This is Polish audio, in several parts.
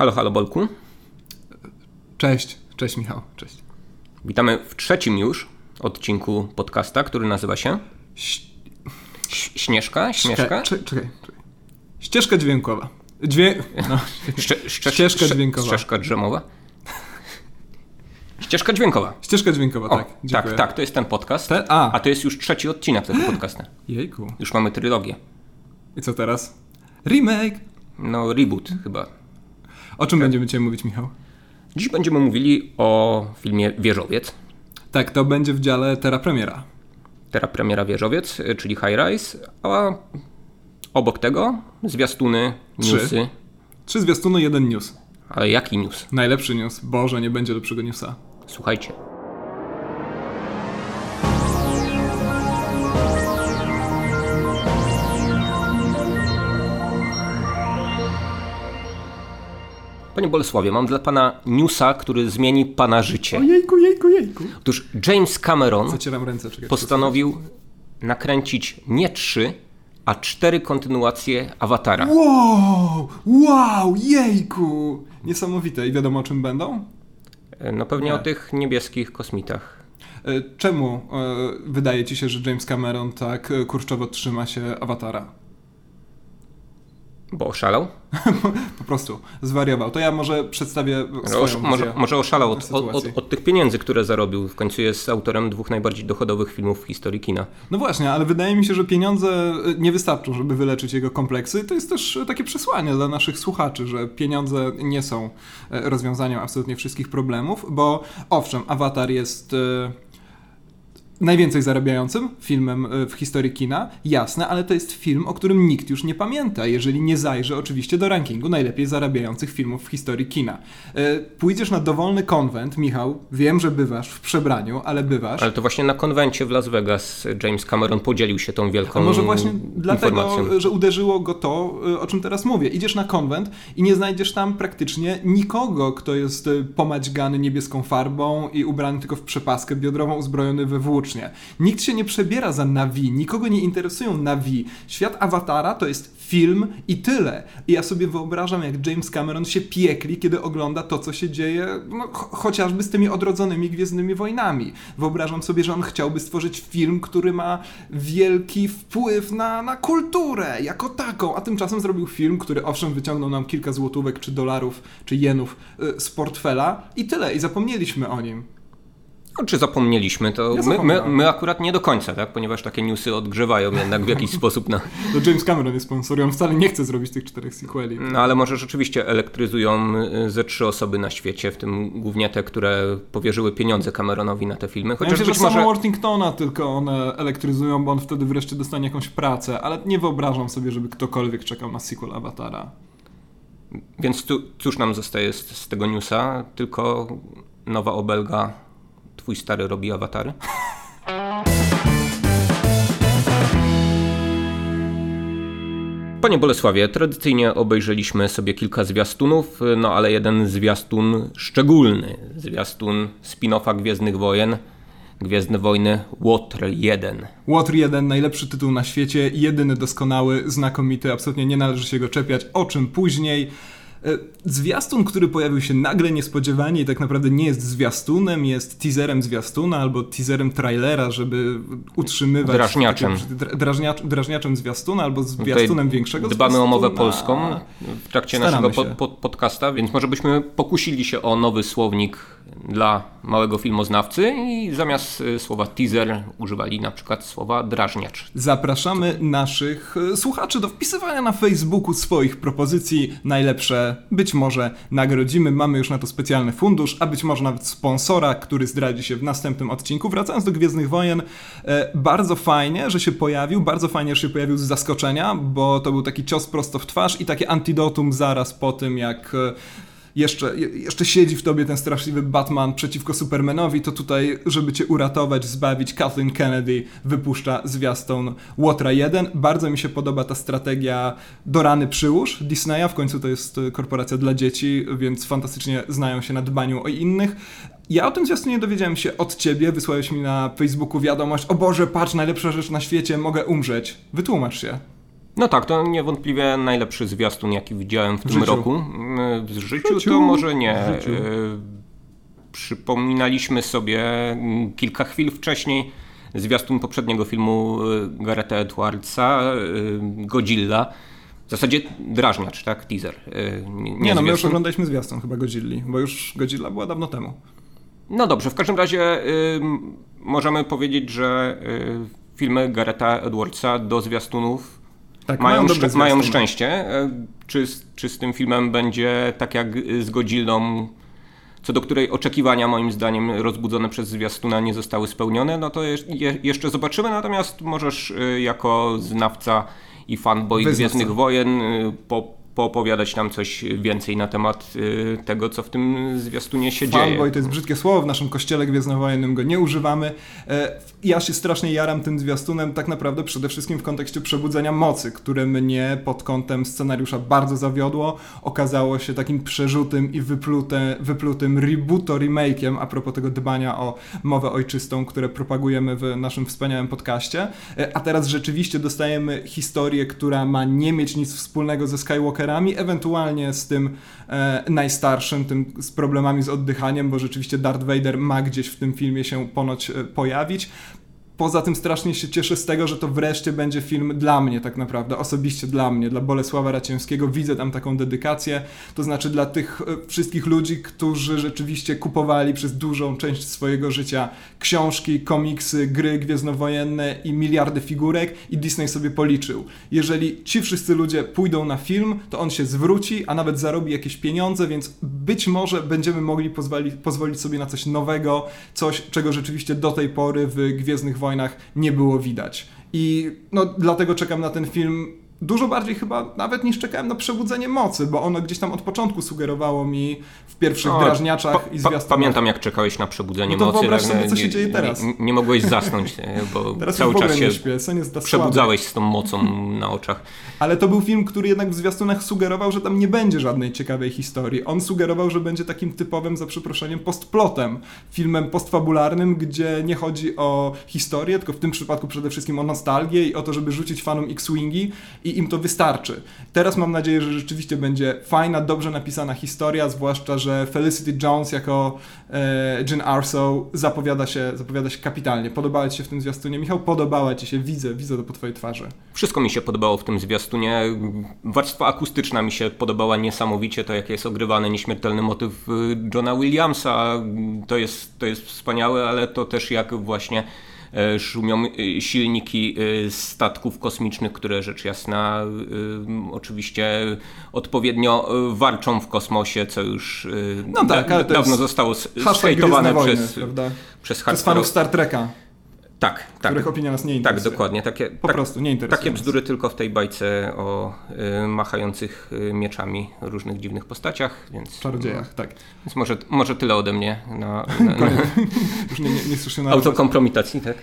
Halo, halo Bolku. Cześć, cześć Michał, cześć. Witamy w trzecim już odcinku podcasta, który nazywa się Śnieżka? Śnieżka? Czekaj, czekaj, czekaj. Ścieżka dźwiękowa. Dźwię... No. Ście, ście, Ścieżka ście- dźwiękowa. Ścieżka drzemowa? Ścieżka dźwiękowa. Ścieżka dźwiękowa, O, tak. tak, dziękuję. tak, to jest ten podcast. Te- a. a to jest już trzeci odcinek tego podcastu. Jejku. Już mamy trylogię. I co teraz? Remake! No, reboot chyba. O czym będziemy dzisiaj mówić, Michał? Dziś będziemy mówili o filmie Wieżowiec. Tak, to będzie w dziale Terra Premiera. Teraz premiera Wieżowiec, czyli High Rise, a obok tego zwiastuny, Trzy. newsy. Trzy zwiastuny, jeden news. Ale jaki news? Najlepszy news. Boże, nie będzie lepszego newsa. Słuchajcie. Panie Bolesławie, mam dla pana newsa, który zmieni pana życie. O jejku, jejku, jejku. Otóż James Cameron ręce, czekaj. postanowił nakręcić nie trzy, a cztery kontynuacje Awatara. Wow! Wow! Jejku! Niesamowite. I wiadomo o czym będą? No pewnie Nie. o tych niebieskich kosmitach. E, Czemu e, wydaje ci się, że James Cameron tak e, kurczowo trzyma się awatara? Bo oszalał? Po prostu zwariował. To ja może przedstawię swoją Osz, może, może oszalał od, od, od, od tych pieniędzy, które zarobił. W końcu jest autorem dwóch najbardziej dochodowych filmów w historii kina. No właśnie, ale wydaje mi się, że pieniądze e, nie wystarczą, żeby wyleczyć jego kompleksy. To jest też e, takie przesłanie dla naszych słuchaczy, że pieniądze nie są e, rozwiązaniem absolutnie wszystkich problemów, bo owszem, Avatar jest e, najwięcej zarabiającym filmem e, w historii kina, jasne, ale to jest film, o którym nikt już nie pamięta, jeżeli nie zajrzy oczywiście do rankingu najlepiej zarabiających filmów w historii kina. E, Pójdziesz na dowolny konwent, Michał, wiem, że bywasz w przebraniu, ale bywasz. Ale to właśnie na konwencie w Las Vegas James Cameron podzielił się tą wielką A może właśnie dlatego, że uderzyło go to, y, o czym teraz mówię. Idziesz na konwent i nie znajdziesz tam praktycznie nikogo, kto jest pomaćgany niebieską farbą i ubrany tylko w przepaskę biodrową, uzbrojony we Nikt się nie przebiera za Navi, nikogo nie interesują Navi. Świat Awatara to jest film i tyle. I ja sobie wyobrażam, jak James Cameron się piekli, kiedy ogląda to, co się dzieje, no, ch- chociażby z tymi odrodzonymi Gwiezdnymi Wojnami. Wyobrażam sobie, że on chciałby stworzyć film, który ma wielki wpływ na, na kulturę jako taką, a tymczasem zrobił film, który owszem wyciągnął nam kilka złotówek, czy dolarów, czy jenów y, z portfela i tyle, i zapomnieliśmy o nim. No, czy zapomnieliśmy, to Ja my, my, my akurat nie do końca, tak? ponieważ takie newsy odgrzewają jednak w jakiś sposób na... No James Cameron jest sponsorem, on wcale nie chce zrobić tych czterech sequeli. No ale może rzeczywiście elektryzują y, ze trzy osoby na świecie, w tym głównie te, które powierzyły pieniądze Cameronowi na te filmy. Ja Chociaż myślę, że być może... samo Worthingtona tylko one elektryzują, bo on wtedy wreszcie dostanie jakąś pracę, ale nie wyobrażam sobie, żeby ktokolwiek czekał na sequel Avatara. Więc tu, cóż nam zostaje z, z tego newsa? Tylko nowa obelga, twój stary robi awatary? Panie Bolesławie, tradycyjnie obejrzeliśmy sobie kilka zwiastunów, no ale jeden zwiastun szczególny. Zwiastun spin-offa Gwiezdnych Wojen, Gwiezdne Wojny Łotr 1. Water 1, najlepszy tytuł na świecie, jedyny doskonały, znakomity, absolutnie nie należy się go czepiać, o czym później. E, Zwiastun, który pojawił się nagle niespodziewanie i tak naprawdę nie jest zwiastunem, jest teaserem zwiastuna albo teaserem trailera, żeby utrzymywać... Drażniaczem. takie- Drażniacz, drażniaczem zwiastuna albo zwiastunem większego Dbamy o mowę zwiastuna. polską w trakcie Staramy naszego się. po, po, podcasta, więc może byśmy pokusili się o nowy słownik dla małego filmoznawcy i zamiast y, słowa teaser używali na przykład słowa drażniacz. Zapraszamy naszych e, słuchaczy do wpisywania na Facebooku swoich propozycji. Najlepsze być może nagrodzimy. Mamy już na to specjalny fundusz, a być może nawet sponsora, który zdradzi się w następnym odcinku. Wracając do Gwiezdnych Wojen, e, bardzo fajnie, że się pojawił. Bardzo fajnie, że się pojawił z zaskoczenia, bo to był taki cios prosto w twarz i takie antidotum zaraz po tym, jak. Jeszcze, je- jeszcze siedzi w tobie ten straszliwy Batman przeciwko Supermanowi, to tutaj, żeby cię uratować, zbawić, Kathleen Kennedy wypuszcza zwiastun Łotra 1. Bardzo mi się podoba ta strategia do rany przyłóż Disneya, w końcu to jest y, korporacja dla dzieci, więc fantastycznie znają się na dbaniu o innych. Ja o tym zwiastunie dowiedziałem się od ciebie, wysłałeś mi na Facebooku wiadomość, o Boże, patrz, najlepsza rzecz na świecie, mogę umrzeć. Wytłumacz się. No tak, to niewątpliwie najlepszy zwiastun, jaki widziałem w, W tym życiu. roku. Mm, W życiu, życiu. to może nie. E, Przypominaliśmy sobie mm, kilka chwil wcześniej zwiastun poprzedniego filmu e, Garetha Edwardsa, e, Godzilla. W zasadzie drażniacz, tak? Teaser. Nie, Nie, no my już oglądaliśmy zwiastun chyba Godzilli, bo już Godzilla była dawno temu. No dobrze, w każdym razie ym, możemy powiedzieć, że y, filmy Garetha Edwardsa do zwiastunów Tak, mają, dobre szczę- mają szczęście. Y, Czy, z- czy z tym filmem będzie tak jak z Godzillą, co do której oczekiwania moim zdaniem rozbudzone przez zwiastuna nie zostały spełnione, no to je, je, jeszcze zobaczymy. Natomiast możesz y, jako znawca i fanboy. Gwiezdnych Wojen y, po, poopowiadać nam coś więcej na temat y, tego, co w tym zwiastunie się dzieje. Fanboy to jest brzydkie słowo, w naszym kościele gwiezdnowojennym go nie używamy. E, Ja się strasznie jaram tym zwiastunem tak naprawdę przede wszystkim w kontekście Przebudzenia Mocy, które mnie pod kątem scenariusza bardzo zawiodło. Okazało się takim przerzutym i wyplute, wyplutym rebooto remake'iem a propos tego dbania o mowę ojczystą, które propagujemy w naszym wspaniałym podcaście. E, A teraz rzeczywiście dostajemy historię, która ma nie mieć nic wspólnego ze Skywalkerami, ewentualnie z tym e, najstarszym, tym z problemami z oddychaniem, bo rzeczywiście Darth Vader ma gdzieś w tym filmie się ponoć e, pojawić. Poza tym strasznie się cieszę z tego, że to wreszcie będzie film dla mnie tak naprawdę, osobiście dla mnie, dla Bolesława Raciemskiego. Widzę tam taką dedykację, to znaczy dla tych e, wszystkich ludzi, którzy rzeczywiście kupowali przez dużą część swojego życia książki, komiksy, gry gwiezdnowojenne i miliardy figurek i Disney sobie policzył. Jeżeli ci wszyscy ludzie pójdą na film, to on się zwróci, a nawet zarobi jakieś pieniądze, więc być może będziemy mogli pozwoli, pozwolić sobie na coś nowego, coś, czego rzeczywiście do tej pory w Gwiezdnych Wojnach nie było widać. I no, dlatego czekam na ten film dużo bardziej chyba nawet niż czekałem na Przebudzenie Mocy, bo ono gdzieś tam od początku sugerowało mi w pierwszych O, drażniaczach pa- i zwiastunach. Pamiętam, jak czekałeś na przebudzenie No to mocy. wyobraź tak, sobie, co nie- się dzieje teraz. Nie, nie mogłeś zasnąć, bo Teraz cały czas nie się śpię, słaby. przebudzałeś z tą mocą na oczach. Ale to był film, który jednak w zwiastunach sugerował, że tam nie będzie żadnej ciekawej historii. On sugerował, że będzie takim typowym, za przeproszeniem, postplotem. Filmem postfabularnym, gdzie nie chodzi o historię, tylko w tym przypadku przede wszystkim o nostalgię i o to, żeby rzucić fanom X-Wingi i im to wystarczy. Teraz mam nadzieję, że rzeczywiście będzie fajna, dobrze napisana historia, zwłaszcza, że Felicity Jones jako e, Jyn Arso zapowiada się, zapowiada się kapitalnie. Podobała Ci się w tym zwiastunie? Michał, podobała Ci się, widzę, widzę to po Twojej twarzy. Wszystko mi się podobało w tym zwiastunie. Warstwa akustyczna mi się podobała niesamowicie. To, jak jest ogrywany nieśmiertelny motyw y, Johna Williamsa, to jest, to jest wspaniałe, ale to też jak właśnie szumią y, silniki y, statków kosmicznych, które rzecz jasna oczywiście odpowiednio warczą w kosmosie, co już No tak, da, dawno zostało skejtowane Wojny, przez, przez fanów Star Treka, Tak, tak. których opinia nas nie Tak, interesuje. dokładnie. Takie, Po tak, prostu nie interesuje takie bzdury tylko w tej bajce o y, machających y, mieczami różnych dziwnych postaciach, więc, Czarodziejach, tak. więc może, może tyle ode mnie na, na, na Już nie, nie, nie na autokompromitacji, tak?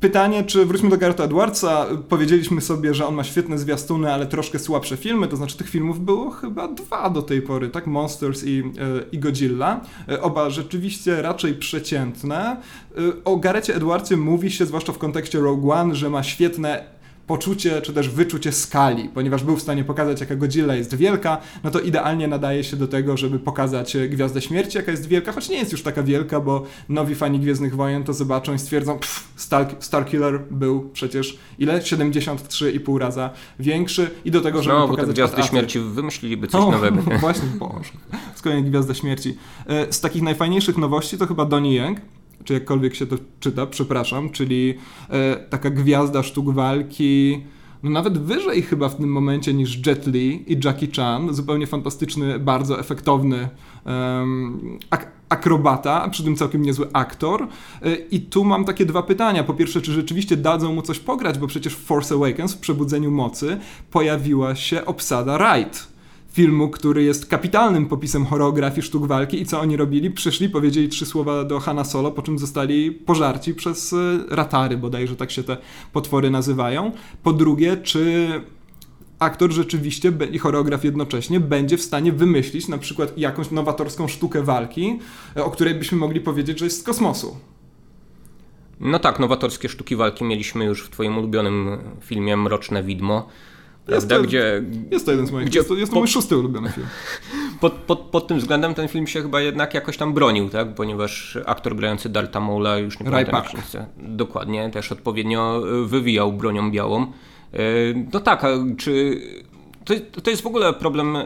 Pytanie, czy wróćmy do Garreta Edwardsa. Powiedzieliśmy sobie, że on ma świetne zwiastuny, ale troszkę słabsze filmy, to znaczy tych filmów było chyba dwa do tej pory, tak? Monsters i, e, i Godzilla. E, Oba rzeczywiście raczej przeciętne. E, O Garecie Edwardsie mówi się, zwłaszcza w kontekście Rogue One, że ma świetne poczucie czy też wyczucie skali, ponieważ był w stanie pokazać, jaka Godzilla jest wielka, no to idealnie nadaje się do tego, żeby pokazać e, Gwiazdę Śmierci, jaka jest wielka, choć nie jest już taka wielka, bo nowi fani Gwiezdnych Wojen to zobaczą i stwierdzą, pff, Star, Starkiller był przecież ile? 73,5 raza większy i do tego, żeby No, pokazać Gwiazdy Ad-Atra. Śmierci wymyśliliby coś O, nowego. Właśnie, Boże. Z kolei Gwiazda Śmierci. E, Z takich najfajniejszych nowości to chyba Donnie Yang, czy jakkolwiek się to czyta, przepraszam, czyli e, taka gwiazda sztuk walki, no nawet wyżej chyba w tym momencie niż Jet Li i Jackie Chan, zupełnie fantastyczny, bardzo efektowny em, ak- akrobata, przy tym całkiem niezły aktor. E, I tu mam takie dwa pytania. Po pierwsze, czy rzeczywiście dadzą mu coś pograć, bo przecież w Force Awakens, w Przebudzeniu Mocy, pojawiła się obsada Wright filmu, który jest kapitalnym popisem choreografii sztuk walki i co oni robili? Przyszli, powiedzieli trzy słowa do Hanna Solo, po czym zostali pożarci przez e, ratary, bodajże tak się te potwory nazywają. Po drugie, czy aktor rzeczywiście i choreograf jednocześnie będzie w stanie wymyślić na przykład jakąś nowatorską sztukę walki, e, o której byśmy mogli powiedzieć, że jest z kosmosu. No tak, nowatorskie sztuki walki mieliśmy już w twoim ulubionym filmie Mroczne Widmo. Jest Prawda? to, Gdzie, jest to jeden z moich, gdzie jest to, jest to po- mój szósty ulubiony film. pod, pod, pod tym względem ten film się chyba jednak jakoś tam bronił, tak? Ponieważ aktor grający Darta Maula, już nie Ray pamiętam jak dokładnie, też odpowiednio y, wywijał bronią białą. Y, No tak, a czy... To, to jest w ogóle problem y,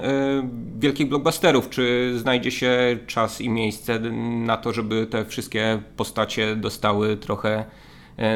wielkich blockbusterów. Czy znajdzie się czas i miejsce na to, żeby te wszystkie postacie dostały trochę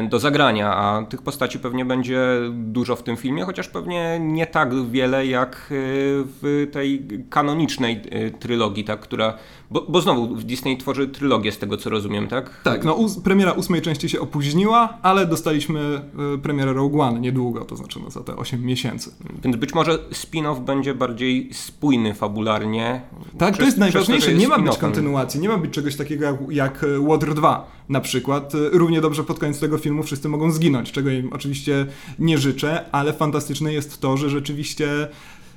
do zagrania, a tych postaci pewnie będzie dużo w tym filmie, chociaż pewnie nie tak wiele jak y, w tej kanonicznej y, trylogii, tak, która. Bo, bo znowu Disney tworzy trylogię z tego co rozumiem, tak? Tak, no ós- premiera ósmej części się opóźniła, ale dostaliśmy y, premierę Rogue One niedługo, to znaczy no, za te 8 miesięcy. Więc być może spin-off będzie bardziej spójny fabularnie. Tak, Przez- to jest najważniejsze. nie jest ma być kontynuacji, nie ma być czegoś takiego jak, jak e, Water 2 na przykład. E, Równie dobrze pod koniec tego filmu wszyscy mogą zginąć, czego im oczywiście nie życzę, ale fantastyczne jest to, że rzeczywiście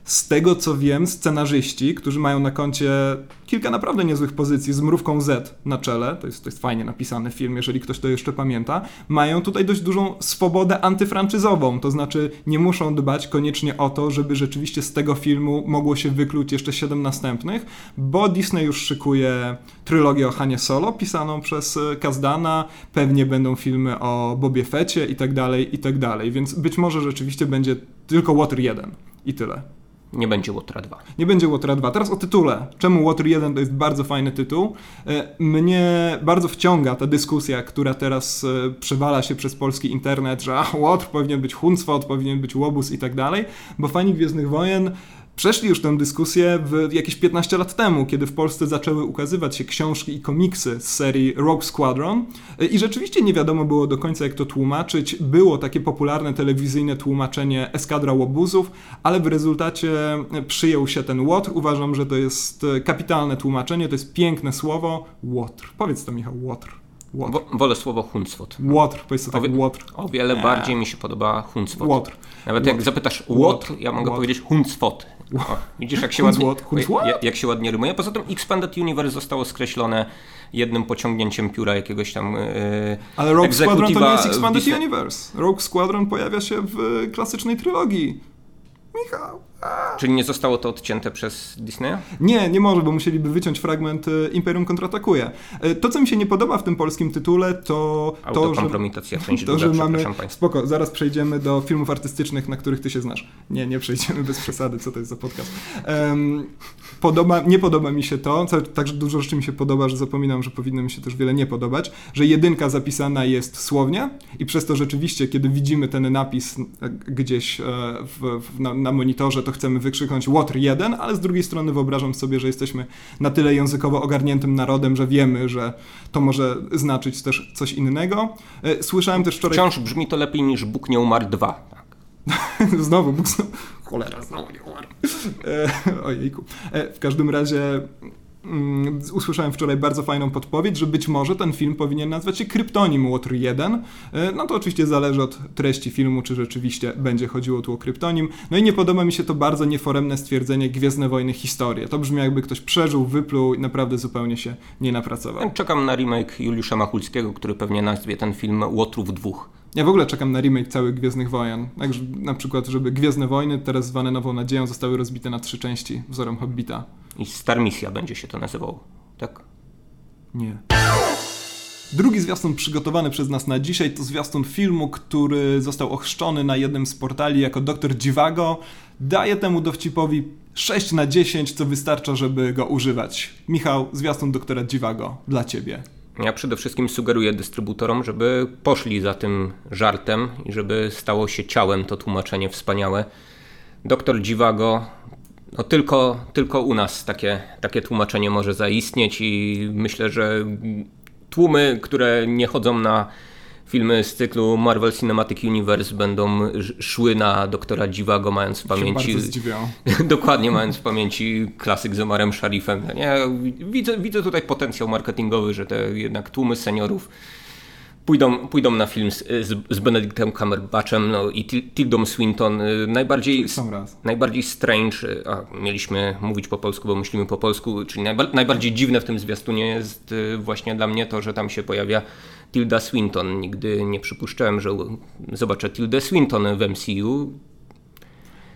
z tego co wiem, scenarzyści, którzy mają na koncie kilka naprawdę niezłych pozycji z mrówką Z na czele, to jest, to jest fajnie napisany film, jeżeli ktoś to jeszcze pamięta, mają tutaj dość dużą swobodę antyfranczyzową, to znaczy nie muszą dbać koniecznie o to, żeby rzeczywiście z tego filmu mogło się wykluć jeszcze siedem następnych, bo Disney już szykuje trylogię o Hanie Solo, pisaną przez e, Kazdana, pewnie będą filmy o Bobie Fecie i tak dalej, i tak dalej, więc być może rzeczywiście będzie tylko Water 1 i tyle. Nie będzie Łotra 2. Nie będzie Water 2. Teraz o tytule. Czemu Water 1 to jest bardzo fajny tytuł? E, Mnie bardzo wciąga ta dyskusja, która teraz e, przewala się przez polski internet, że Water powinien być Huncwot, powinien być Łobuz i tak dalej, bo fani Gwiezdnych Wojen przeszli już tę dyskusję w jakieś 15 lat temu, kiedy w Polsce zaczęły ukazywać się książki i komiksy z serii Rogue Squadron E, i rzeczywiście nie wiadomo było do końca jak to tłumaczyć. Było takie popularne telewizyjne tłumaczenie Eskadra Łobuzów, ale w rezultacie e, przyjął się ten Łotr. Uważam, że to jest e, kapitalne tłumaczenie, to jest piękne słowo. Łotr. Powiedz to Michał, Łotr. Łotr. Wo, wolę słowo Huncwot. Łotr, powiedz to tak, Powie- Łotr. O wiele bardziej mi się podoba Huncwot. Łotr. Nawet jak zapytasz Łotr. Łotr, ja mogę Łotr. powiedzieć Huncwot. O, widzisz, jak się, ładnie, jak, jak się ładnie rymuje. Poza tym Expanded Universe zostało skreślone jednym pociągnięciem pióra jakiegoś tam yy, Ale Rogue Squadron to nie jest Expanded Disney. Universe. Rogue Squadron pojawia się w e, klasycznej trylogii. Michał. Czyli nie zostało to odcięte przez Disneya? Nie, nie może, bo musieliby wyciąć fragment e, Imperium kontratakuje. E, To, co mi się nie podoba w tym polskim tytule, to to, że, część to, druga, że mamy... Spoko, zaraz przejdziemy do filmów artystycznych, na których ty się znasz. Nie, nie przejdziemy bez przesady, co to jest za podcast. Em, podoba, nie podoba mi się to, także dużo rzeczy mi się podoba, że zapominam, że powinno mi się też wiele nie podobać, że jedynka zapisana jest słownie i przez to rzeczywiście, kiedy widzimy ten napis e, gdzieś w, w, na, na monitorze, to chcemy wykrzyknąć Water 1, ale z drugiej strony wyobrażam sobie, że jesteśmy na tyle językowo ogarniętym narodem, że wiemy, że to może znaczyć też coś innego. E, Słyszałem też wczoraj... Wciąż brzmi to lepiej niż Bóg nie umarł 2. Tak. znowu Bóg znowu... Cholera, znowu nie umarł. E, ojejku. E, w każdym razie mm, usłyszałem wczoraj bardzo fajną podpowiedź, że być może ten film powinien nazwać się Kryptonim Water 1. E, no to oczywiście zależy od treści filmu, czy rzeczywiście będzie chodziło tu o kryptonim. No i nie podoba mi się to bardzo nieforemne stwierdzenie Gwiezdne Wojny Historie. To brzmi jakby ktoś przeżył, wypluł i naprawdę zupełnie się nie napracował. Czekam na remake Juliusza Machulskiego, który pewnie nazwie ten film Łotrów dwóch. Ja w ogóle czekam na remake całych Gwiezdnych Wojen. Także na przykład, żeby Gwiezdne Wojny, teraz zwane Nową Nadzieją, zostały rozbite na trzy części wzorem Hobbita. I Star Misja będzie się to nazywało. Tak? Nie. Drugi zwiastun przygotowany przez nas na dzisiaj to zwiastun filmu, który został ochrzczony na jednym z portali jako Dr. Dziwago. Daję temu dowcipowi 6 na 10, co wystarcza, żeby go używać. Michał, zwiastun doktora Dziwago dla ciebie. Ja przede wszystkim sugeruję dystrybutorom, żeby poszli za tym żartem i żeby stało się ciałem to tłumaczenie wspaniałe. Doktor Dziwago, no tylko, tylko u nas takie, takie tłumaczenie może zaistnieć i myślę, że tłumy, które nie chodzą na filmy z cyklu Marvel Cinematic Universe będą sz- szły na doktora Dziwago, mając w pamięci. Dokładnie, mając w pamięci klasyk z Omarem Sharifem. Nie, widzę, widzę tutaj potencjał marketingowy, że te jednak tłumy seniorów pójdą, pójdą na film z, z, Benedictem Cumberbatchem no, i Tildą Swinton. Y, najbardziej, najbardziej strange, y, a mieliśmy mówić po polsku, bo myślimy po polsku, czyli najba, najbardziej dziwne w tym zwiastunie jest y, właśnie dla mnie to, że tam się pojawia Tilda Swinton. Nigdy nie przypuszczałem, że zobaczę Tildę Swinton w MCU.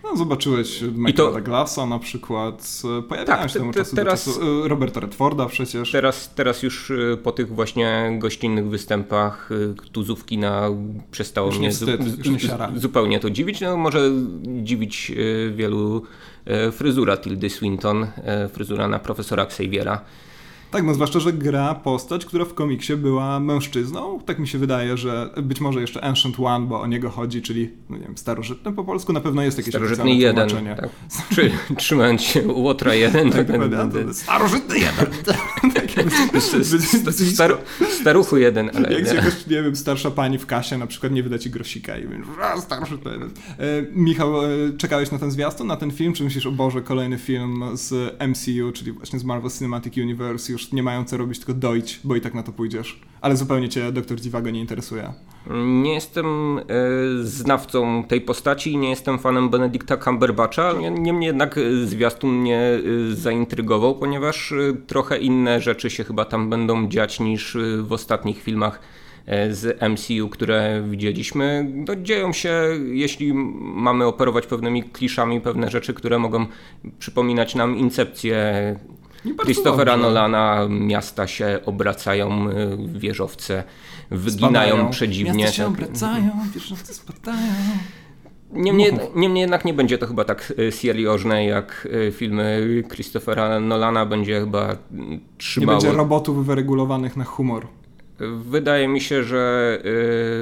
No, zobaczyłeś Michaela to... Douglasa na przykład, pojawiają tak, się temu czasu teraz, do czasu, Roberta Redforda przecież. Teraz, teraz już y, po tych właśnie gościnnych występach y, tuzówki na przestało już mnie wstyd, zu, zupełnie to dziwić. No, może dziwić y, wielu fryzura Tildy Swinton, fryzura na profesora Xaviera. Tak, no zwłaszcza, że gra postać, która w komiksie była mężczyzną. Tak mi się wydaje, że być może jeszcze Ancient One, bo o niego chodzi, czyli, no nie wiem, starożytny po polsku na pewno jest jakieś Starożytny jeden, tak. Czy, trzymając się Łotra jeden. Tak, tak, starożytny jeden. Star, staruchu jeden. Ale Jak nie. Się, nie wiem, starsza pani w kasie na przykład nie wyda ci grosika i mówisz, starożytny jeden. E, Michał, e, czekałeś na ten zwiastun, na ten film? Czy myślisz, o Boże, kolejny film z MCU, czyli właśnie z Marvel Cinematic Universe już nie mają co robić, tylko dojść, bo i tak na to pójdziesz. Ale zupełnie cię doktor Dziwago nie interesuje. Nie jestem e, znawcą tej postaci, nie jestem fanem Benedicta Cumberbatcha, niemniej jednak e, zwiastun mnie e, zaintrygował, ponieważ trochę inne rzeczy się chyba tam będą dziać niż w ostatnich filmach z MCU, które widzieliśmy. No, dzieją się, jeśli mamy operować pewnymi kliszami, pewne rzeczy, które mogą przypominać nam incepcję Christophera Nolana miasta się obracają, y, wieżowce wyginają Spadają. przedziwnie. Miasta się tak. obracają, wieżowce spadają. Niemniej, niemniej jednak nie będzie to chyba tak y, seriożne jak y, filmy Christophera Nolana. Będzie chyba trzymało... Nie będzie robotów wyregulowanych na humor. Wydaje mi się, że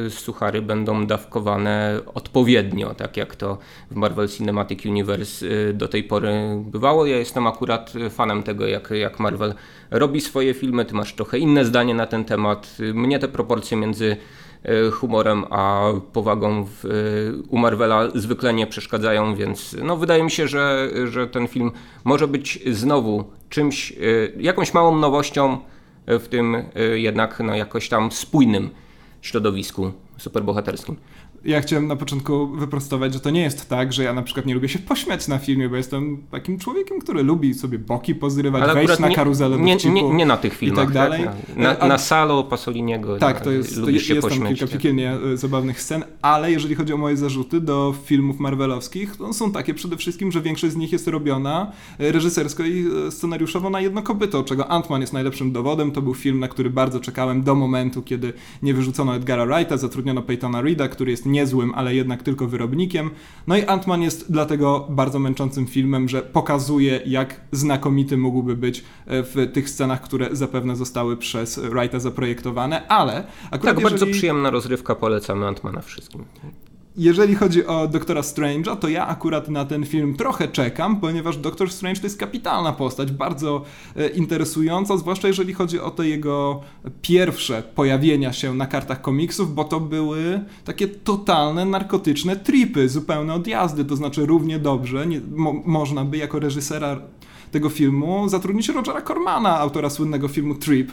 y, suchary będą dawkowane odpowiednio, tak jak to w Marvel Cinematic Universe y, do tej pory bywało. Ja jestem akurat fanem tego, jak, jak Marvel robi swoje filmy. Ty masz trochę inne zdanie na ten temat. Mnie te proporcje między y, humorem a powagą w, u Marvela zwykle nie przeszkadzają, więc no, wydaje mi się, że, że ten film może być znowu czymś, jakąś małą nowością w tym jednak no, jakoś tam spójnym środowisku superbohaterskim ja chciałem na początku wyprostować, że to nie jest tak, że ja na przykład nie lubię się pośmiać na filmie, bo jestem takim człowiekiem, który lubi sobie boki pozrywać, Ale wejść na karuzelę nie, nie, nie, na tych filmach, i tak dalej. Tak? Na, na, na Salo Pasoliniego Tak, to jest, to jest, jest tam kilka tak. piekielnie e, zabawnych scen, ale jeżeli chodzi o moje zarzuty do filmów marvelowskich, to są takie przede wszystkim, że większość z nich jest robiona e, reżysersko i e, scenariuszowo na jedno kopyto, czego Ant-Man jest najlepszym dowodem. To był film, na który bardzo czekałem do momentu, kiedy nie wyrzucono Edgara Wrighta, zatrudniono Peytona Reeda, który jest niezłym, ale jednak tylko wyrobnikiem. No i Ant-Man jest dlatego bardzo męczącym filmem, że pokazuje, jak znakomity mógłby być e, w tych scenach, które zapewne zostały przez Wrighta zaprojektowane, ale akurat Tak, jeżeli... bardzo przyjemna rozrywka, polecamy Ant-Mana wszystkim. Jeżeli chodzi o Doktora Strange'a, to ja akurat na ten film trochę czekam, ponieważ Doktor Strange to jest kapitalna postać, bardzo e, interesująca, zwłaszcza jeżeli chodzi o te jego pierwsze pojawienia się na kartach komiksów, bo to były takie totalne narkotyczne tripy, zupełne odjazdy, to znaczy równie dobrze nie, mo, można by jako reżysera tego filmu zatrudnić Rogera Cormana, autora słynnego filmu Trip,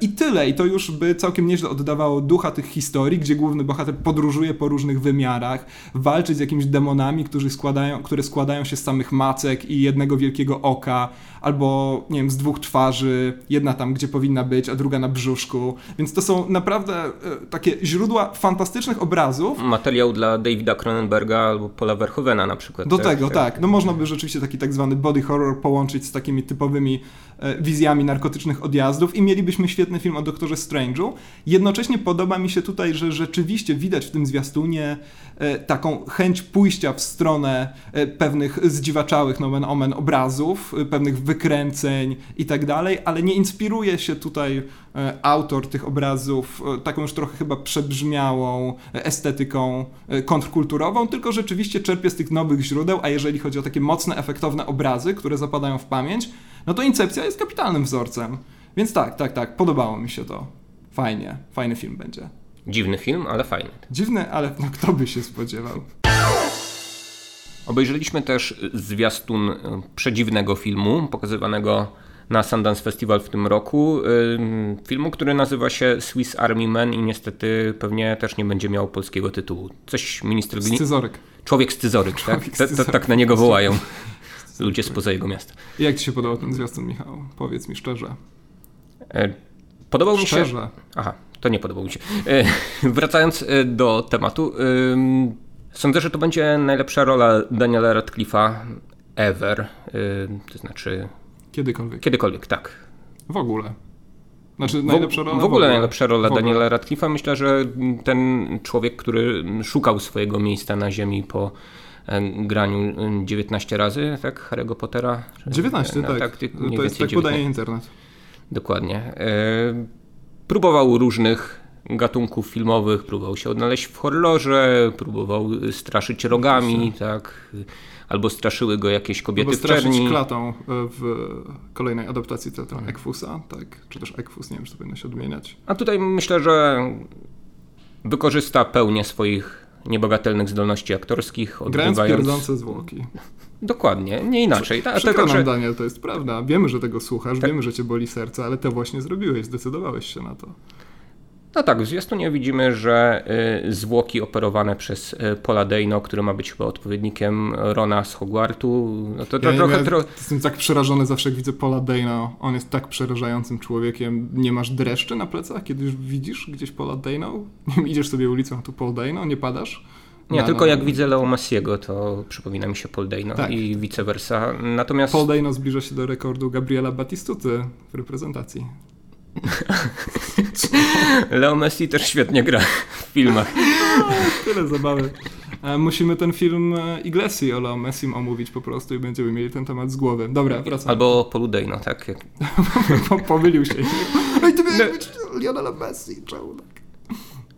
I tyle. I to już by całkiem nieźle oddawało ducha tych historii, gdzie główny bohater podróżuje po różnych wymiarach, walczy z jakimiś demonami, którzy składają, które składają się z samych macek i jednego wielkiego oka, albo nie wiem, z dwóch twarzy, jedna tam, gdzie powinna być, a druga na brzuszku. Więc to są naprawdę e, takie źródła fantastycznych obrazów. Materiał dla Davida Cronenberga albo Paula Verhoevena na przykład. Do tego, tak. No można by rzeczywiście taki tak zwany body horror połączyć z takimi typowymi e, wizjami narkotycznych odjazdów i mielibyśmy świetny film o Doktorze Strange'u. Jednocześnie podoba mi się tutaj, że rzeczywiście widać w tym zwiastunie e, taką chęć pójścia w stronę pewnych zdziwaczałych nomen omen obrazów, pewnych wy wykręceń i tak dalej, ale nie inspiruje się tutaj e, autor tych obrazów e, taką już trochę chyba przebrzmiałą estetyką e, kontrkulturową, tylko rzeczywiście czerpie z tych nowych źródeł, a jeżeli chodzi o takie mocne, efektowne obrazy, które zapadają w pamięć, no to Incepcja jest kapitalnym wzorcem. Więc tak, tak, tak, podobało mi się to. Fajnie, fajny film będzie. Dziwny film, ale fajny. Dziwny, ale no kto by się spodziewał. Obejrzeliśmy też zwiastun e, przedziwnego filmu, pokazywanego na Sundance Festival w tym roku. Filmu, który nazywa się Swiss Army Man i niestety pewnie też nie będzie miał polskiego tytułu. Coś minister Glin... Scyzoryk. Człowiek scyzoryk, tak? Człowiek scyzoryk. tak na niego wołają ludzie spoza jego miasta. Jak ci się podobał ten zwiastun, Michał? Powiedz mi szczerze. E, Podobał mi się... Szczerze. Aha, to nie podobał mi się. E, Wracając e, do tematu, sądzę, że to będzie najlepsza rola Daniela Radcliffe'a ever. E, To znaczy, Kiedykolwiek. kiedykolwiek, tak. W ogóle. Znaczy najlepsza rola w ogóle najlepsza rola W ogóle. Daniela Radcliffe'a. Myślę, że ten człowiek, który szukał swojego miejsca na ziemi po graniu e, 19 razy, tak, Harry'ego Pottera? Czy- 19, no, tak. mniej to jest tak 19. podaje internet. Dokładnie. E, próbował różnych gatunków filmowych, próbował się odnaleźć w horrorze, próbował straszyć rogami, tak, albo straszyły go jakieś kobiety Albo w straszyć czerni. klatą e, w kolejnej adaptacji teatru Ekfusa, tak? Czy też Ekwus, nie wiem, czy to powinno się odmieniać. A tutaj myślę, że wykorzysta pełnię swoich niebogatelnych zdolności aktorskich, Grając odgrywając... pierdzące zwłoki. Dokładnie, nie inaczej. Ta, Przykro tylko, nam, że... Daniel, to jest prawda. Wiemy, że tego słuchasz, Tak. wiemy, że cię boli serce, ale to właśnie zrobiłeś, zdecydowałeś się na to. No tak, w zwiastunie widzimy, że y, zwłoki operowane przez y, Paula Dano, który ma być chyba odpowiednikiem Rona z Hogwartu, no to, to Ja, trochę... ja tro... jestem tak przerażony zawsze, jak widzę Paula Dano. On jest tak przerażającym człowiekiem. Nie masz dreszczy na plecach, kiedy już widzisz gdzieś Paula Dano? Nie idziesz sobie ulicą, a tu Paul Dano, nie padasz? Nie, No, tylko no, jak widzę Leo Massiego, to przypomina mi się Paul Dano Tak. i vice versa. Natomiast Paul Dano zbliża się do rekordu Gabriela Batistuty w reprezentacji. Leo Messi też świetnie gra w filmach. Tyle zabawy. E, Musimy ten film e, Iglesi o Leo Messim omówić po prostu i będziemy mieli ten temat z głowy. Dobra, wracam. Albo Paulu Dano, tak? Jak- Po- Pomylił się. Ej, ty miałeś być Lionel Messi, czemu tak?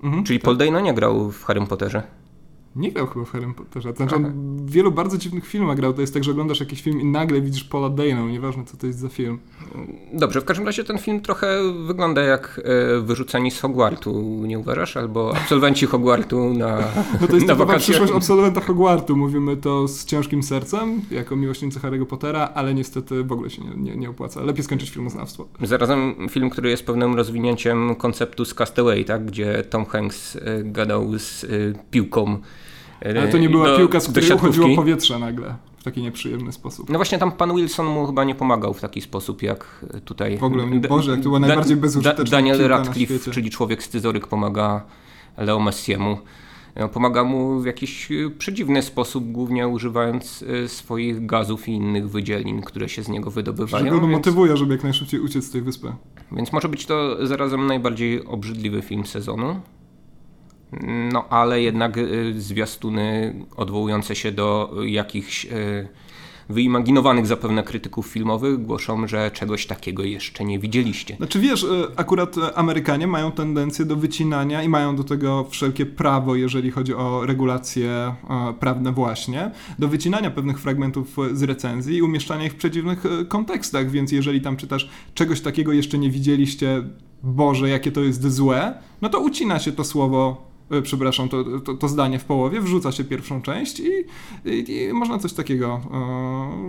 Mhm. Czyli Paul Dano nie grał w Harrym Potterze. Nie grał chyba w Harry Potterze. Znaczy on w wielu bardzo dziwnych filmach grał. To jest tak, że oglądasz jakiś film i nagle widzisz Paula Dano, nieważne co to jest za film. Dobrze, w każdym razie ten film trochę wygląda jak e, wyrzuceni z Hogwartu, nie uważasz? Albo absolwenci Hogwartu na, No to jest na przyszłość absolwenta Hogwartu. Mówimy to z ciężkim sercem, jako miłośnicy Harry'ego Pottera, ale niestety w ogóle się nie, nie, nie opłaca. Lepiej skończyć filmoznawstwo. Zarazem film, który jest pewnym rozwinięciem konceptu z Castaway, tak? gdzie Tom Hanks e, gadał z e, piłką. E, Ale to nie była do- piłka, z której uchodziło powietrze nagle. W taki nieprzyjemny sposób. No właśnie tam pan Wilson mu chyba nie pomagał w taki sposób jak tutaj. W ogóle, Da- Boże, jak to była Da- najbardziej bezużyteczna Da- Daniel Radcliffe, czyli człowiek scyzoryk, pomaga Leo Messiemu. No, Pomaga mu w jakiś y, przedziwny sposób, głównie używając swoich gazów i innych wydzielin, które się z niego Że wydobywają. go Więc, motywuje, żeby jak najszybciej uciec z tej wyspy. więc może być to zarazem najbardziej obrzydliwy film sezonu. No ale jednak y, zwiastuny odwołujące się do jakichś y, wyimaginowanych zapewne krytyków filmowych głoszą, że czegoś takiego jeszcze nie widzieliście. Znaczy wiesz, e, akurat Amerykanie mają tendencję do wycinania i mają do tego wszelkie prawo, jeżeli chodzi o regulacje e, prawne właśnie, do wycinania pewnych fragmentów e, z recenzji i umieszczania ich w przedziwnych e, kontekstach, więc jeżeli tam czytasz czegoś takiego jeszcze nie widzieliście, Boże, jakie to jest złe, no to ucina się to słowo przepraszam, to, to, to zdanie w połowie, wrzuca się pierwszą część i, i, i można coś takiego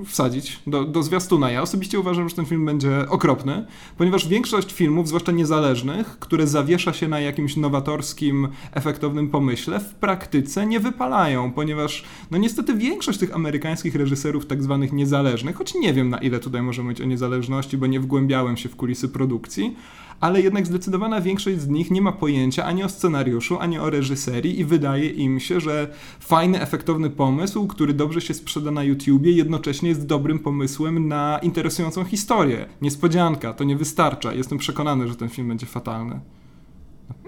e, wsadzić do, do zwiastuna. Ja osobiście uważam, że ten film będzie okropny, ponieważ większość filmów, zwłaszcza niezależnych, które zawiesza się na jakimś nowatorskim, efektownym pomyśle, w praktyce nie wypalają, ponieważ no niestety większość tych amerykańskich reżyserów tak zwanych niezależnych, choć nie wiem na ile tutaj możemy mówić o niezależności, bo nie wgłębiałem się w kulisy produkcji, ale jednak zdecydowana większość z nich nie ma pojęcia ani o scenariuszu, ani o reżyserii i wydaje im się, że fajny, efektowny pomysł, który dobrze się sprzeda na YouTubie, jednocześnie jest dobrym pomysłem na interesującą historię. Niespodzianka, to nie wystarcza. Jestem przekonany, że ten film będzie fatalny.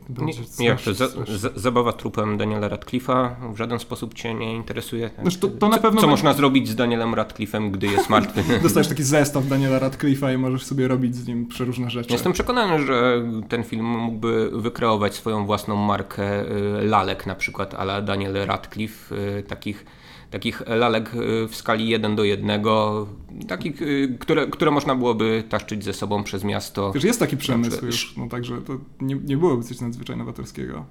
Nie, Będzie nie, jak to, za, za, zabawa trupem Daniela Radcliffe'a w żaden sposób cię nie interesuje. Znaczy, to- to na co, pewno co będzie- można zrobić z Danielem Radcliffe'em, gdy jest martwy? Dostajesz taki zestaw Daniela Radcliffe'a i możesz sobie robić z nim przeróżne rzeczy. Jestem przekonany, że ten film mógłby wykreować swoją własną markę y, lalek, na przykład ala Daniel Radcliffe, y, takich, takich lalek y, w skali 1 do 1, takich, y, które, które można byłoby taszczyć ze sobą przez miasto. Wiesz, jest taki przemysł przykład- już, no także to nie, nie byłoby coś nadzwyczaj nowatorskiego.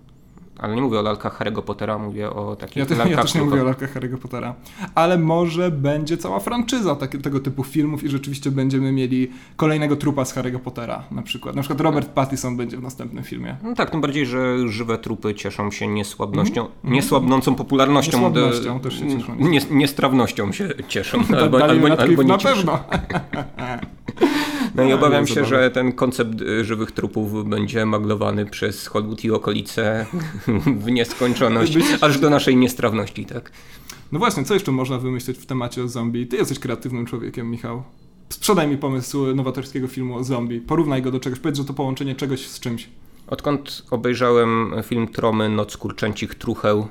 Ale nie mówię o lalkach Harry'ego Pottera, mówię o takich Ja, te, lalkach ja też nie tylko- mówię o lalkach Harry'ego Pottera. Ale może będzie cała franczyza takie, tego typu filmów i rzeczywiście będziemy mieli kolejnego trupa z Harry'ego Pottera na przykład. Na przykład Robert Pattinson będzie w następnym filmie. No tak, tym bardziej, że żywe trupy cieszą się niesłabnością, niesłabnącą popularnością. Niesłabnością też się cieszą. Nie, niestrawnością się cieszą. Albo, albo, albo, albo nie na cieszą. pewno. No i obawiam się, że ten koncept y, żywych trupów będzie maglowany przez Hollywood i okolice w nieskończoność, aż do naszej niestrawności, tak? No właśnie, co jeszcze można wymyśleć w temacie o zombie? Ty jesteś kreatywnym człowiekiem, Michał. Sprzedaj mi pomysł nowatorskiego filmu o zombie. Porównaj go do czegoś. Powiedz, że to połączenie czegoś z czymś. Odkąd obejrzałem film Tromy Noc Kurczęcich Trucheł,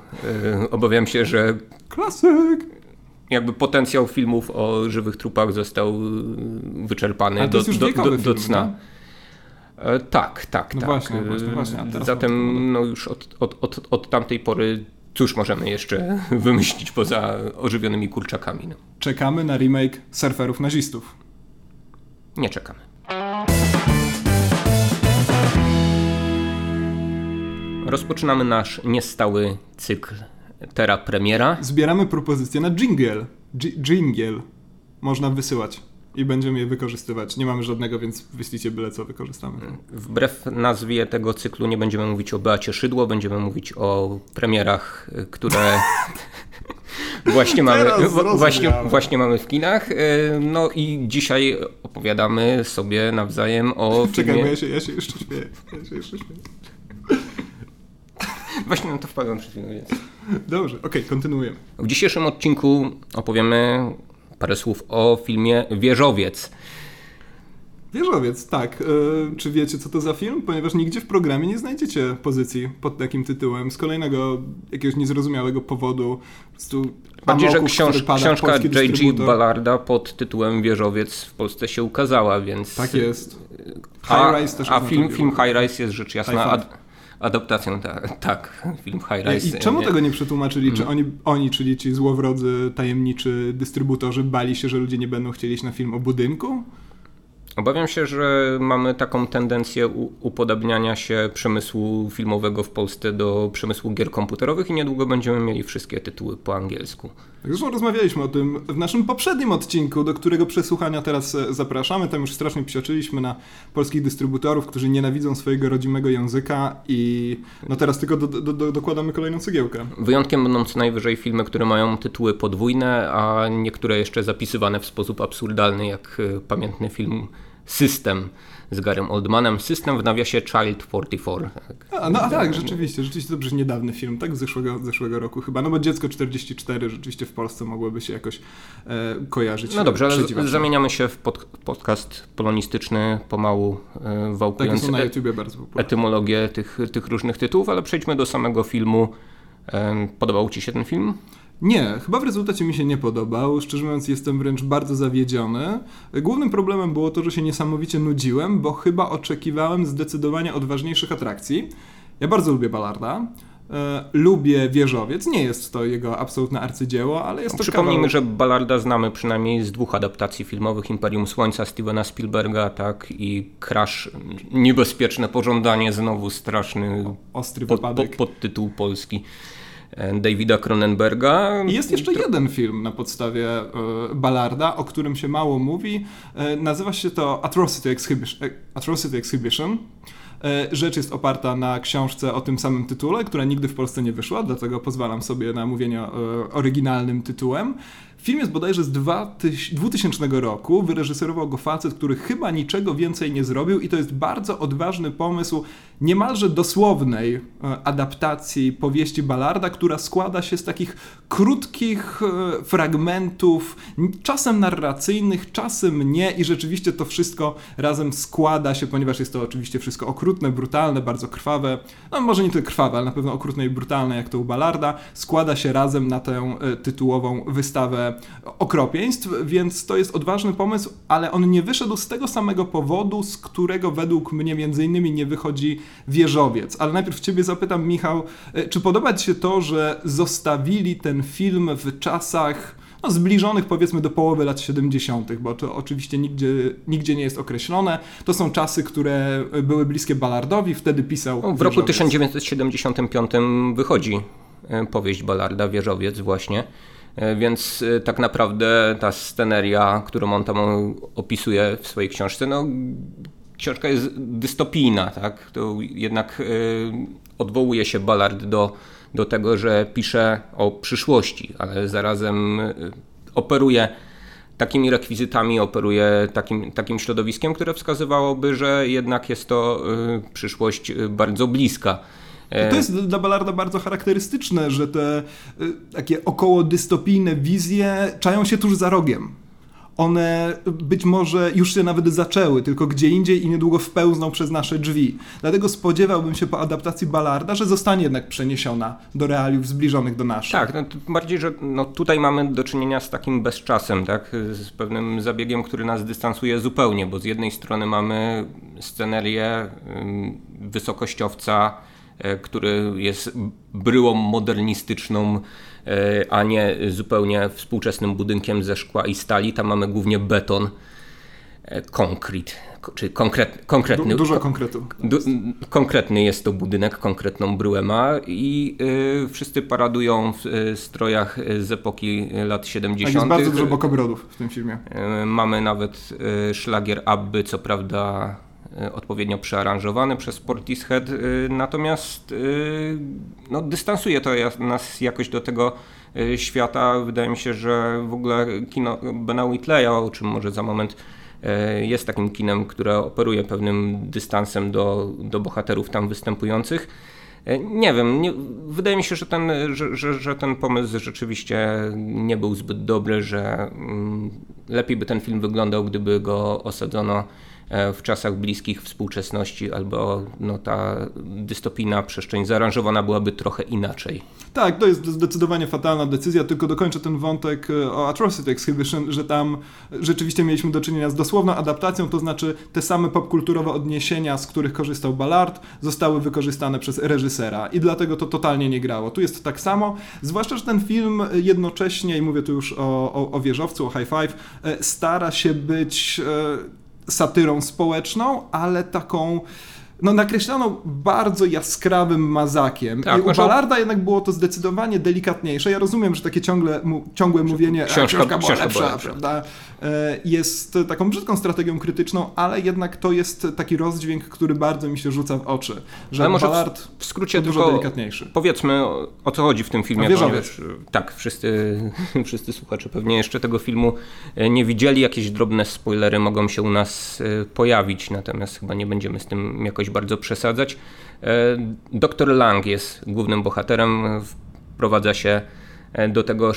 y, obawiam się, że Klasyk! Jakby potencjał filmów o żywych trupach został y, wyczerpany to do, już do, do, do film, cna. nie? E, Tak, tak, No tak. właśnie, właśnie, E, właśnie, teraz Zatem no już od, od, od, od tamtej pory cóż możemy jeszcze wymyślić poza ożywionymi kurczakami? No, Czekamy na remake surferów nazistów. nie czekamy. Rozpoczynamy nasz niestały cykl Terra Premiera. Zbieramy propozycje na jingle. Dż- jingle. Można wysyłać i będziemy je wykorzystywać. Nie mamy żadnego, więc wyślijcie byle co wykorzystamy. Wbrew nazwie tego cyklu nie będziemy mówić o Beacie Szydło, będziemy mówić o premierach, które właśnie mamy, właśnie, właśnie mamy w kinach. Y, No i dzisiaj opowiadamy sobie nawzajem o Czekaj, filmie... ja się, ja się jeszcze śmieję. Ja się jeszcze śmieję. Właśnie na to wpadłem przed chwilą, więc... Dobrze, okej, kontynuujemy. W dzisiejszym odcinku opowiemy parę słów o filmie Wieżowiec. Wieżowiec, tak. E, czy wiecie, co to za film? Ponieważ nigdzie w programie nie znajdziecie pozycji pod takim tytułem. Z kolejnego jakiegoś niezrozumiałego powodu. Po prostu Bardziej, że książ, książka J.G. Ballarda pod tytułem Wieżowiec w Polsce się ukazała, więc... Tak jest. A, High Rise też a film, film High Rise jest rzecz jasna five. ad, adaptacją, tak, tak, film High I Rise. czemu nie- tego nie przetłumaczyli? Czy Mhm. oni, oni, czyli ci złowrodzy, tajemniczy dystrybutorzy, bali się, że ludzie nie będą chcieli iść na film o budynku? Obawiam się, że mamy taką tendencję upodabniania się przemysłu filmowego w Polsce do przemysłu gier komputerowych i niedługo będziemy mieli wszystkie tytuły po angielsku. Zresztą rozmawialiśmy o tym w naszym poprzednim odcinku, do którego przesłuchania teraz e, zapraszamy. Tam już strasznie psioczyliśmy na polskich dystrybutorów, którzy nienawidzą swojego rodzimego języka i no teraz tylko do, do, do, dokładamy kolejną cegiełkę. Wyjątkiem będą co najwyżej filmy, które mają tytuły podwójne, a niektóre jeszcze zapisywane w sposób absurdalny, jak y, pamiętny film System z Garym Oldmanem. System w nawiasie Child 44. Tak. A, no a tak, rzeczywiście, rzeczywiście to przecież niedawny film, tak? Z zeszłego, zeszłego roku chyba, no bo Dziecko 44 rzeczywiście w Polsce mogłoby się jakoś e, kojarzyć. No dobrze, ale zamieniamy się w pod, podcast polonistyczny, pomału y, Takie wałkując są na e- YouTubie bardzo popularne. etymologię tych, tych różnych tytułów, ale przejdźmy do samego filmu. Em, Podobał Ci się ten film? Nie, chyba w rezultacie mi się nie podobał. Szczerze mówiąc, jestem wręcz bardzo zawiedziony. Głównym problemem było to, że się niesamowicie nudziłem, bo chyba oczekiwałem zdecydowanie odważniejszych atrakcji. Ja bardzo lubię Ballarda. E, lubię Wieżowiec. Nie jest to jego absolutne arcydzieło, ale jest to Przypomnijmy, kawał... że Ballarda znamy przynajmniej z dwóch adaptacji filmowych Imperium Słońca Stevena Spielberga, tak i Crash Niebezpieczne Pożądanie, znowu straszny Ostry pod, pod, podtytuł polski Davida Cronenberga. I jest jeszcze jeden film na podstawie e, Ballarda, o którym się mało mówi. E, nazywa się to Atrocity Exhibition. E, Atrocity Exhibition. E, Rzecz jest oparta na książce o tym samym tytule, która nigdy w Polsce nie wyszła, dlatego pozwalam sobie na mówienie e, oryginalnym tytułem. Film jest bodajże z 2000 2000 roku. Wyreżyserował go facet, który chyba niczego więcej nie zrobił, i to jest bardzo odważny pomysł niemalże dosłownej e, adaptacji powieści Ballarda, która składa się z takich krótkich e, fragmentów, czasem narracyjnych, czasem nie, i rzeczywiście to wszystko razem składa się, ponieważ jest to oczywiście wszystko okrutne, brutalne, bardzo krwawe, no może nie tylko krwawe, ale na pewno okrutne i brutalne, jak to u Ballarda, składa się razem na tę e, tytułową wystawę okropieństw, więc to jest odważny pomysł, ale on nie wyszedł z tego samego powodu, z którego według mnie między innymi nie wychodzi wieżowiec. Ale najpierw ciebie zapytam, Michał, e, czy podoba ci się to, że zostawili ten film w czasach no, zbliżonych powiedzmy do połowy lat 70., bo to oczywiście nigdzie, nigdzie nie jest określone. To są czasy, które były bliskie Ballardowi, wtedy pisał. No, w roku 1975 wychodzi e, powieść Ballarda, Wieżowiec, właśnie. E, więc tak naprawdę ta sceneria, którą on tam opisuje w swojej książce, no, książka jest dystopijna, tak? To jednak odwołuje się Ballard do do tego, że pisze o przyszłości, ale zarazem y, operuje takimi rekwizytami, operuje takim, takim środowiskiem, które wskazywałoby, że jednak jest to y, przyszłość y, bardzo bliska. To jest dla Ballarda bardzo charakterystyczne, że te takie około dystopijne wizje czają się tuż za rogiem one być może już się nawet zaczęły, tylko gdzie indziej i niedługo wpełzną przez nasze drzwi. Dlatego spodziewałbym się po adaptacji Ballarda, że zostanie jednak przeniesiona do realiów zbliżonych do naszych. Tak, no, bardziej, że no, tutaj mamy do czynienia z takim bezczasem, tak? z pewnym zabiegiem, który nas dystansuje zupełnie, bo z jednej strony mamy scenerię wysokościowca, e, który jest bryłą modernistyczną, a nie zupełnie współczesnym budynkiem ze szkła i stali. Tam mamy głównie beton, e, konkret, czyli konkret, konkretny. Du, dużo konkretu. Du, konkretny jest to budynek, konkretną bryłę ma i y, wszyscy paradują w y, strojach z epoki lat 70. Tak, jest bardzo dużo bokobrodów w tym filmie. Y, mamy nawet szlagier Abby, co prawda E, odpowiednio przearanżowany przez Portishead, e, natomiast e, no, dystansuje to nas jakoś do tego świata. Wydaje mi się, że w ogóle kino Bena Whitleya, o czym może za moment jest takim kinem, które operuje pewnym dystansem do, do bohaterów tam występujących. Nie wiem, nie, wydaje mi się, że ten, że, że, że, ten pomysł rzeczywiście nie był zbyt dobry, że mm, lepiej by ten film wyglądał, gdyby go osadzono E, w czasach bliskich współczesności, albo no, ta dystopijna przestrzeń zaaranżowana byłaby trochę inaczej. Tak, to jest zdecydowanie fatalna decyzja, tylko dokończę ten wątek e, o Atrocity Exhibition, że tam rzeczywiście mieliśmy do czynienia z dosłowną adaptacją, to znaczy te same popkulturowe odniesienia, z których korzystał Ballard, zostały wykorzystane przez reżysera i dlatego to totalnie nie grało. Tu jest tak samo, zwłaszcza, że ten film jednocześnie, i mówię tu już o, o, o wieżowcu, o High Five, e, stara się być satyrą społeczną, ale taką no, nakreśloną bardzo jaskrawym mazakiem. Tak, I u Ballarda jednak było to zdecydowanie delikatniejsze. Ja rozumiem, że takie ciągle, mu, ciągłe mówienie, książka, książka była lepsza, była lepsza. prawda, jest taką brzydką strategią krytyczną, ale jednak to jest taki rozdźwięk, który bardzo mi się rzuca w oczy. Że ale może Ballard w skrócie dużo delikatniejszy. Powiedzmy, o co chodzi w tym filmie. Ponieważ, tak, wszyscy, wszyscy słuchacze pewnie jeszcze tego filmu e, nie widzieli. Jakieś drobne spoilery mogą się u nas e, pojawić, natomiast chyba nie będziemy z tym jakoś bardzo przesadzać. E, doktor Lang jest głównym bohaterem, wprowadza się e, do tego e,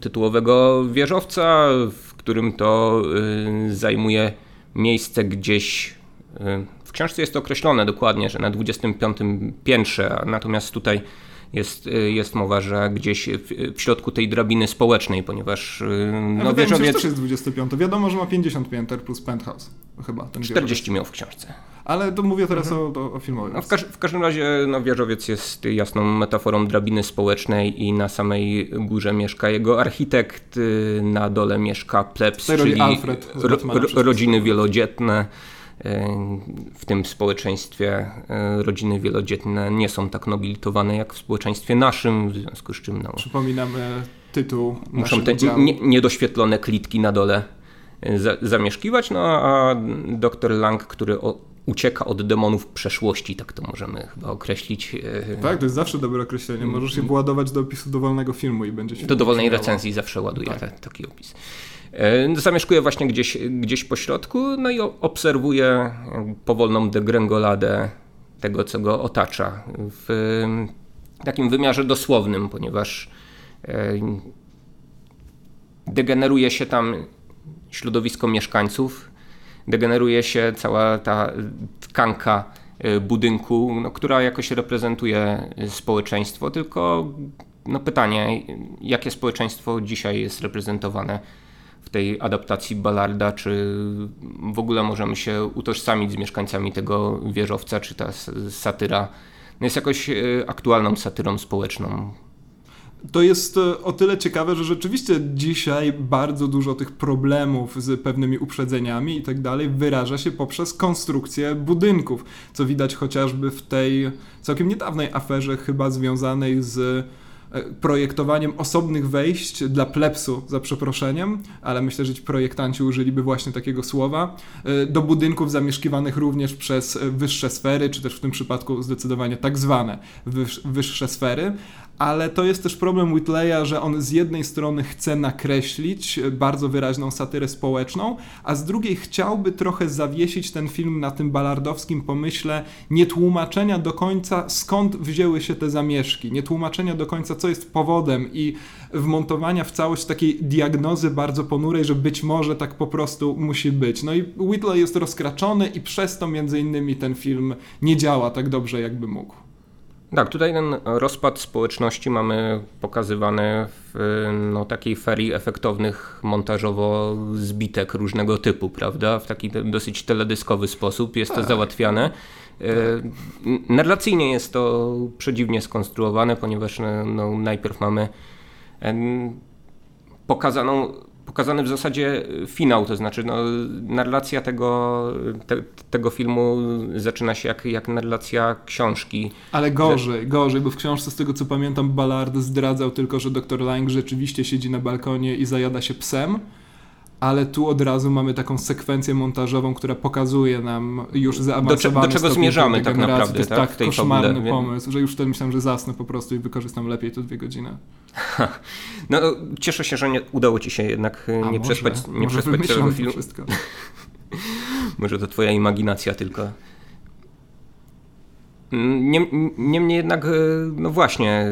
tytułowego wieżowca, którym to zajmuje miejsce gdzieś. W książce jest to określone dokładnie, że na 25 piętrze, natomiast tutaj jest, jest mowa, że gdzieś w, w środku tej drabiny społecznej, ponieważ no, wieżowiec... Się, też jest 25. Wiadomo, że ma 50 pięter plus penthouse. Chyba ten 40 miał w książce. Ale to mówię teraz mhm. o, o. No w, każ w, każdym razie no, wieżowiec jest jasną metaforą drabiny społecznej i na samej górze mieszka jego architekt, y, na dole mieszka plebs, czyli Alfred ro, rodziny wielodzietne. Y, w tym społeczeństwie y, rodziny wielodzietne nie są tak nobilitowane jak w społeczeństwie naszym, w związku z czym no, Przypominamy tytuł Muszą te nie, niedoświetlone klitki na dole za, zamieszkiwać, no a doktor Lang, który o, ucieka od demonów przeszłości, tak to możemy chyba określić. Tak, to jest zawsze dobre określenie. Możesz się władować do opisu dowolnego filmu i będzie się. Do dowolnej recenzji zawsze ładuje tak. taki opis. E, zamieszkuje właśnie gdzieś, gdzieś po środku, no i obserwuje powolną degrengoladę tego, co go otacza. W takim wymiarze dosłownym, ponieważ e, degeneruje się tam środowisko mieszkańców, degeneruje się cała ta tkanka y, budynku, no, która jakoś reprezentuje społeczeństwo, tylko no, pytanie, jakie społeczeństwo dzisiaj jest reprezentowane w tej adaptacji Ballarda, czy w ogóle możemy się utożsamić z mieszkańcami tego wieżowca, czy ta satyra no, jest jakoś y, aktualną satyrą społeczną. To jest e, o tyle ciekawe, że rzeczywiście dzisiaj bardzo dużo tych problemów z pewnymi uprzedzeniami i tak dalej wyraża się poprzez konstrukcję budynków, co widać chociażby w tej całkiem niedawnej aferze chyba związanej z E, projektowaniem osobnych wejść dla plepsu, za przeproszeniem, ale myślę, że ci projektanci użyliby właśnie takiego słowa, e, do budynków zamieszkiwanych również przez wyższe sfery, czy też w tym przypadku zdecydowanie tak zwane wyższe sfery, ale to jest też problem Whitleya, że on z jednej strony chce nakreślić bardzo wyraźną satyrę społeczną, a z drugiej chciałby trochę zawiesić ten film na tym balardowskim pomyśle nietłumaczenia do końca skąd wzięły się te zamieszki, nietłumaczenia do końca co jest powodem i wmontowania w całość takiej diagnozy bardzo ponurej, że być może tak po prostu musi być. No i Whitley jest rozkraczony i przez to między innymi ten film nie działa tak dobrze jakby mógł. Tak, tutaj ten rozpad społeczności mamy pokazywany w no, takiej ferii efektownych montażowo zbitek różnego typu, prawda? W taki dosyć teledyskowy sposób jest tak. to załatwiane. Tak. Narracyjnie jest to przedziwnie skonstruowane, ponieważ no, najpierw mamy pokazaną pokazany w zasadzie finał, to znaczy no, narracja tego, te, tego filmu zaczyna się jak, jak narracja książki. Ale gorzej, gorzej, bo w książce z tego co pamiętam Ballard zdradzał tylko, że dr Lang rzeczywiście siedzi na balkonie i zajada się psem, ale tu od razu mamy taką sekwencję montażową, która pokazuje nam już zaawansowany Do, do czego zmierzamy tak naprawdę, to jest tak, tak koszmarny fabule. pomysł, że już wtedy myślałem, że zasnę po prostu i wykorzystam lepiej te dwie godziny. No, cieszę się, że nie udało ci się jednak e, A nie może, przespać, nie przespać całego filmu. Wszystko. może to twoja imaginacja tylko. Niemniej jednak, e, no właśnie,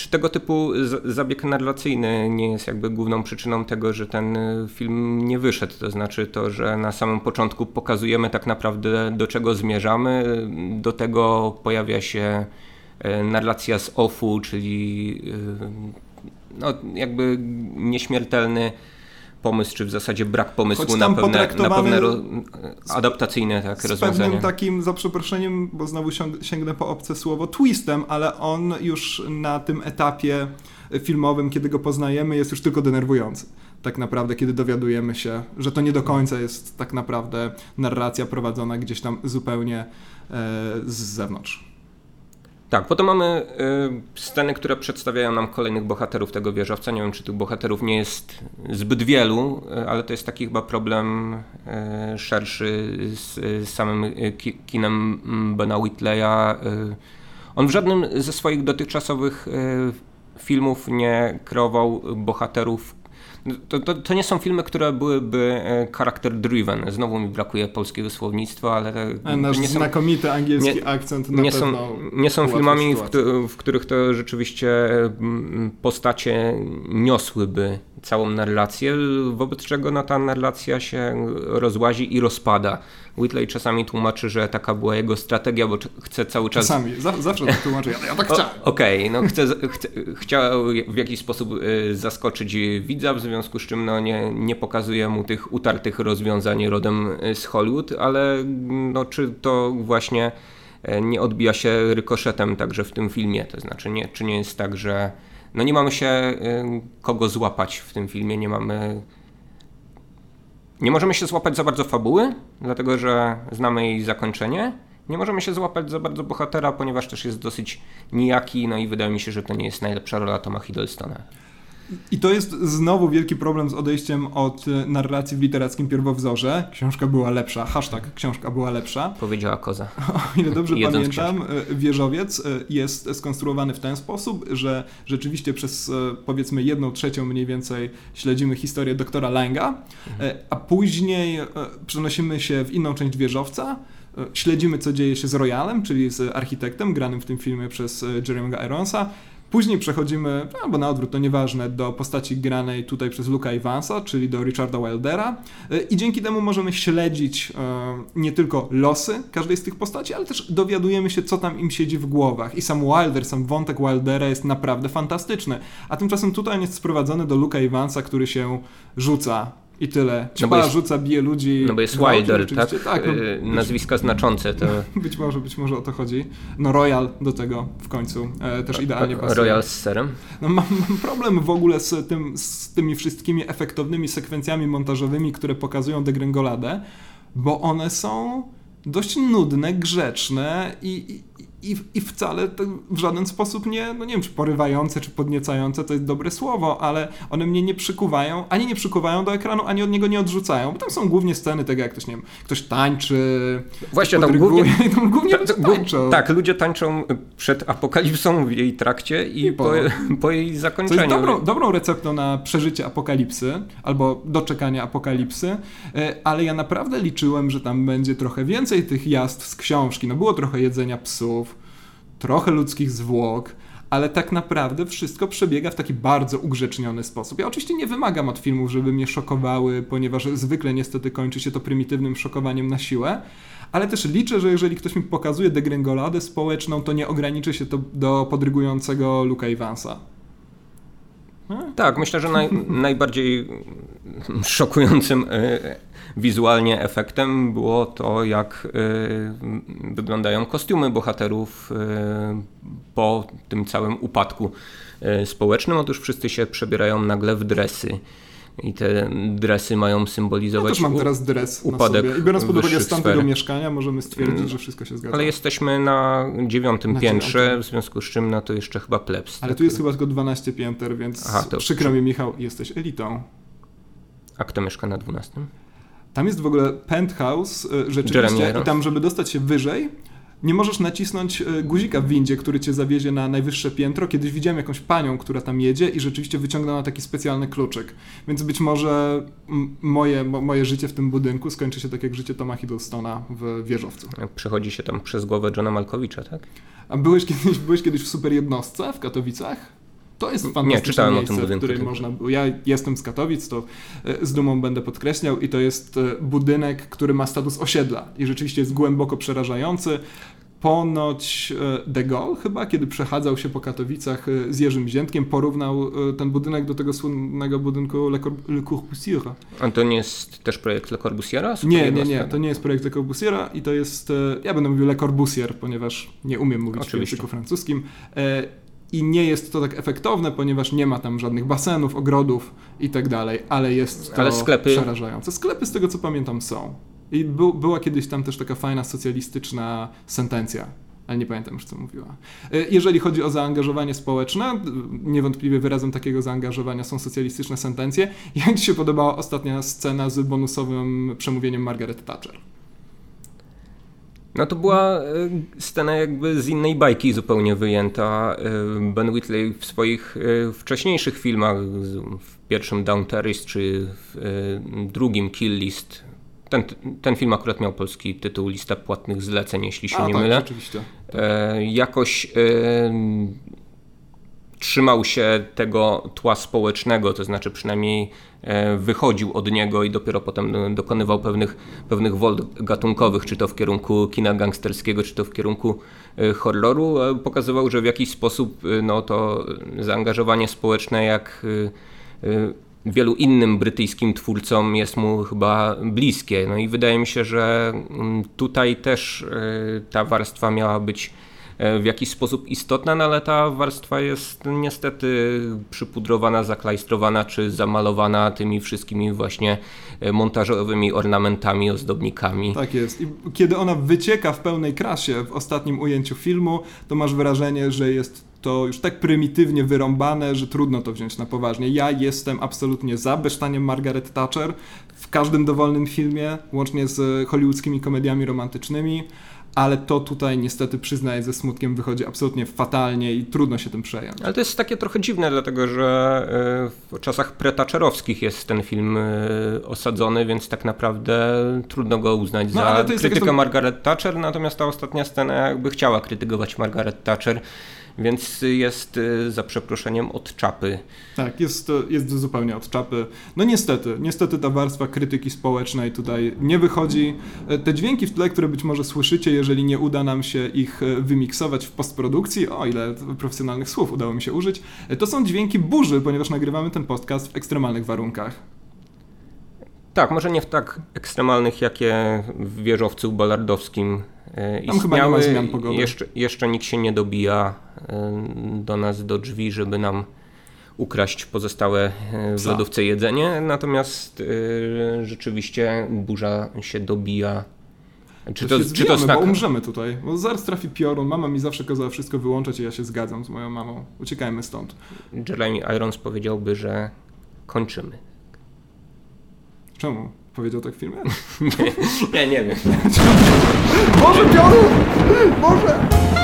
czy tego typu zabieg narracyjny nie jest jakby główną przyczyną tego, że ten y, film nie wyszedł? To znaczy to, że na samym początku pokazujemy tak naprawdę do czego zmierzamy, do tego pojawia się y, narracja z OFU, czyli y, no, jakby nieśmiertelny pomysł, czy w zasadzie brak pomysłu na pewne, na pewne ro, adaptacyjne tak, z rozwiązania. Z pewnym takim, za przeproszeniem, bo znowu sięgnę po obce słowo, twistem, ale on już na tym etapie filmowym, kiedy go poznajemy, jest już tylko denerwujący. Tak naprawdę, kiedy dowiadujemy się, że to nie do końca jest tak naprawdę narracja prowadzona gdzieś tam zupełnie e, z zewnątrz. Tak, potem mamy y, sceny, które przedstawiają nam kolejnych bohaterów tego wieżowca. Nie wiem, czy tych bohaterów nie jest zbyt wielu, y, ale to jest taki chyba problem y, szerszy z, z samym y, ki, kinem Bena Whitleya. Y. on w żadnym ze swoich dotychczasowych y, filmów nie kreował bohaterów, to, to, to, nie są filmy, które byłyby e, character driven. Znowu mi brakuje polskiego słownictwa, ale. A nasz nie są, znakomity angielski nie, akcent na nie są, nie są filmami, w, w, których to rzeczywiście postacie niosłyby całą narrację, wobec czego no, ta narracja się rozłazi i rozpada. Whitley czasami tłumaczy, że taka była jego strategia, bo chce cały czas... Czasami, zawsze tak tłumaczy, ja, ja tak chciałem. Okej, okay, no chce, chce, chciał w jakiś sposób y, zaskoczyć widza, w związku z czym no, nie, nie pokazuje mu tych utartych rozwiązań rodem z Hollywood, ale no, czy to właśnie e, nie odbija się rykoszetem także w tym filmie, to znaczy nie, czy nie jest tak, że no nie mamy się y, kogo złapać w tym filmie, nie mamy. Nie możemy się złapać za bardzo fabuły, dlatego że znamy jej zakończenie. Nie możemy się złapać za bardzo bohatera, ponieważ też jest dosyć nijaki, no i wydaje mi się, że to nie jest najlepsza rola Toma Hiddlestona. I to jest znowu wielki problem z odejściem od e, narracji w literackim pierwowzorze. Książka była lepsza, hashtag książka była lepsza. Powiedziała koza. O ile dobrze pamiętam, książkę. wieżowiec e, jest skonstruowany w ten sposób, że rzeczywiście przez powiedzmy jedną trzecią mniej więcej śledzimy historię doktora Langa, mhm. a później przenosimy się w inną część wieżowca, śledzimy co dzieje się z Royalem, czyli z architektem granym w tym filmie przez Jeremy'ego Ironsa Później przechodzimy, albo na odwrót, to nieważne, do postaci granej tutaj przez Luka Evansa, czyli do Richarda Wildera i dzięki temu możemy śledzić e, nie tylko losy każdej z tych postaci, ale też dowiadujemy się, co tam im siedzi w głowach. I sam Wilder, sam wątek Wildera jest naprawdę fantastyczny. A tymczasem tutaj on jest sprowadzony do Luka Evansa, który się rzuca I tyle. No bo jest- rzuca, bije ludzi. No bo jest Wilder, tak? tak no, Y, Nazwiska znaczące to być może, być może o to chodzi. No Royal do tego w końcu e, też idealnie pasuje. Royal z serem. No mam, mam problem w ogóle z, tym, z tymi wszystkimi efektownymi sekwencjami montażowymi, które pokazują degrengoladę, bo one są dość nudne, grzeczne i, i, i, i wcale to w żaden sposób nie, no nie wiem, czy porywające, czy podniecające, to jest dobre słowo, ale one mnie nie przykuwają, ani nie przykuwają do ekranu, ani od niego nie odrzucają, bo tam są głównie sceny tego, jak ktoś, nie wiem, ktoś tańczy, Właśnie tam głównie, tam głównie ta- tańczą. tak, ludzie tańczą przed apokalipsą w jej trakcie i, I po, po. po jej zakończeniu. jest dobrą, dobrą receptą na przeżycie apokalipsy albo doczekania apokalipsy, e, ale ja naprawdę liczyłem, że tam będzie trochę więcej tych jazd z książki. No było trochę jedzenia psów, trochę ludzkich zwłok, ale tak naprawdę wszystko przebiega w taki bardzo ugrzeczniony sposób. Ja oczywiście nie wymagam od filmów, żeby mnie szokowały, ponieważ zwykle niestety kończy się to prymitywnym szokowaniem na siłę, ale też liczę, że jeżeli ktoś mi pokazuje degrengoladę społeczną, to nie ograniczy się to do podrygującego Luka Evansa. Tak, myślę, że naj, najbardziej szokującym e, wizualnie efektem było to, jak e, wyglądają kostiumy bohaterów e, po tym całym upadku e, społecznym. Otóż wszyscy się przebierają nagle w dresy. I te dresy mają Ja symbolizować też mam teraz dres na upadek sobie. I biorąc pod uwagę stan sfer. tego mieszkania, możemy stwierdzić, że wszystko się zgadza. Ale jesteśmy na dziewiątym Na piętrze, dziewiątym. w związku z czym no to jeszcze chyba plebs. Ale tak? tu jest chyba tylko 12 pięter, więc Aha, to- przykro mi, Michał, jesteś elitą. A kto mieszka na dwunastym? Tam jest w ogóle penthouse, Jeremy rzeczywiście, i tam, żeby dostać się wyżej, nie możesz nacisnąć y, guzika w windzie, który cię zawiezie na najwyższe piętro. Kiedyś widziałem jakąś panią, która tam jedzie i rzeczywiście wyciągnęła taki specjalny kluczyk. Więc być może moje, mo, moje życie w tym budynku skończy się tak jak życie Toma Hiddlestona w wieżowcu. Przechodzi się tam przez głowę Johna Malkowicza, tak? A byłeś kiedyś, byłeś kiedyś w super jednostce w Katowicach? To jest fantastyczne o miejsce, budynku w tylko. można. Ja jestem z Katowic, to e, z dumą będę podkreślał i to jest e, budynek, który ma status osiedla i rzeczywiście jest głęboko przerażający. Ponoć e, De Gaulle chyba, kiedy przechadzał się po Katowicach z Jerzym Ziętkiem, porównał ten budynek do tego słynnego budynku Le Cor- Le Corbusier. A to nie jest też projekt Le Corbusiera? Nie, nie, nie, to nie jest projekt Le Corbusiera i to jest, ja będę mówił Le Corbusier, ponieważ nie umiem mówić w Oczywiście. języku francuskim. I nie jest to tak efektowne, ponieważ nie ma tam żadnych basenów, ogrodów i tak dalej, ale jest to Ale sklepy- przerażające. Sklepy z tego co pamiętam są. I był, była kiedyś tam też taka fajna socjalistyczna sentencja, ale nie pamiętam już co mówiła. E, Jeżeli chodzi o zaangażowanie społeczne, niewątpliwie wyrazem takiego zaangażowania są socjalistyczne sentencje. Jak Ci się podobała ostatnia scena z bonusowym przemówieniem Margaret Thatcher? No to była e, scena jakby z innej bajki zupełnie wyjęta. E, Ben Whitley w swoich e, wcześniejszych filmach, w pierwszym Down Terrace czy w drugim Kill List, ten, ten film akurat miał polski tytuł Lista płatnych zleceń, jeśli się A, nie tak, mylę. rzeczywiście. e, jakoś trzymał się tego tła społecznego, to znaczy przynajmniej e, wychodził od niego i dopiero potem e, dokonywał pewnych, pewnych wolt gatunkowych, czy to w kierunku kina gangsterskiego, czy to w kierunku e, horroru. Pokazywał, że w jakiś sposób no, to zaangażowanie społeczne, jak wielu innym brytyjskim twórcom jest mu chyba bliskie. No i wydaje mi się, że mm, tutaj też ta warstwa miała być w jakiś sposób istotna, no ale ta warstwa jest niestety przypudrowana, zaklajstrowana czy zamalowana tymi wszystkimi właśnie e, montażowymi ornamentami, ozdobnikami. Tak jest. I kiedy ona wycieka w pełnej krasie w ostatnim ujęciu filmu, to masz wrażenie, że jest to już tak prymitywnie wyrąbane, że trudno to wziąć na poważnie. Ja jestem absolutnie za besztaniem Margaret Thatcher w każdym dowolnym filmie, łącznie z hollywoodzkimi komediami romantycznymi, ale to tutaj niestety przyznaję ze smutkiem wychodzi absolutnie fatalnie i trudno się tym przejąć. Ale to jest takie trochę dziwne, dlatego że e, w czasach pretaczerowskich jest ten film e, osadzony, więc tak naprawdę trudno go uznać No, za to krytykę tam- Margaret Thatcher, natomiast ta ostatnia scena jakby chciała krytykować Margaret Thatcher, więc jest e, za przeproszeniem od czapy. Tak, jest, to- jest zupełnie od czapy. No niestety, niestety ta warstwa krytyki społecznej tutaj nie wychodzi. Te dźwięki w tle, które być może słyszycie, jeżeli nie uda nam się ich e, wymiksować w postprodukcji, o ile profesjonalnych słów udało mi się użyć, e, to są dźwięki burzy, ponieważ nagrywamy ten podcast w ekstremalnych warunkach. Tak, może nie w tak ekstremalnych, jakie w wieżowcu ballardowskim e, Tam chyba nie istniały. ma zmian pogody. Jeszcze, jeszcze nikt się nie dobija e, do nas, do drzwi, żeby nam ukraść pozostałe e, w lodówce jedzenie. Natomiast e, rzeczywiście burza się dobija. Czy to, to, się czy to tak? bo umrzemy tutaj. Bo zaraz trafi piorun, mama mi zawsze kazała wszystko wyłączać i ja się zgadzam z moją mamą. Uciekajmy stąd. Jeremy Irons powiedziałby, że kończymy. Czemu? Powiedział tak w filmie? Nie, nie wiem. Boże, piorun! Boże!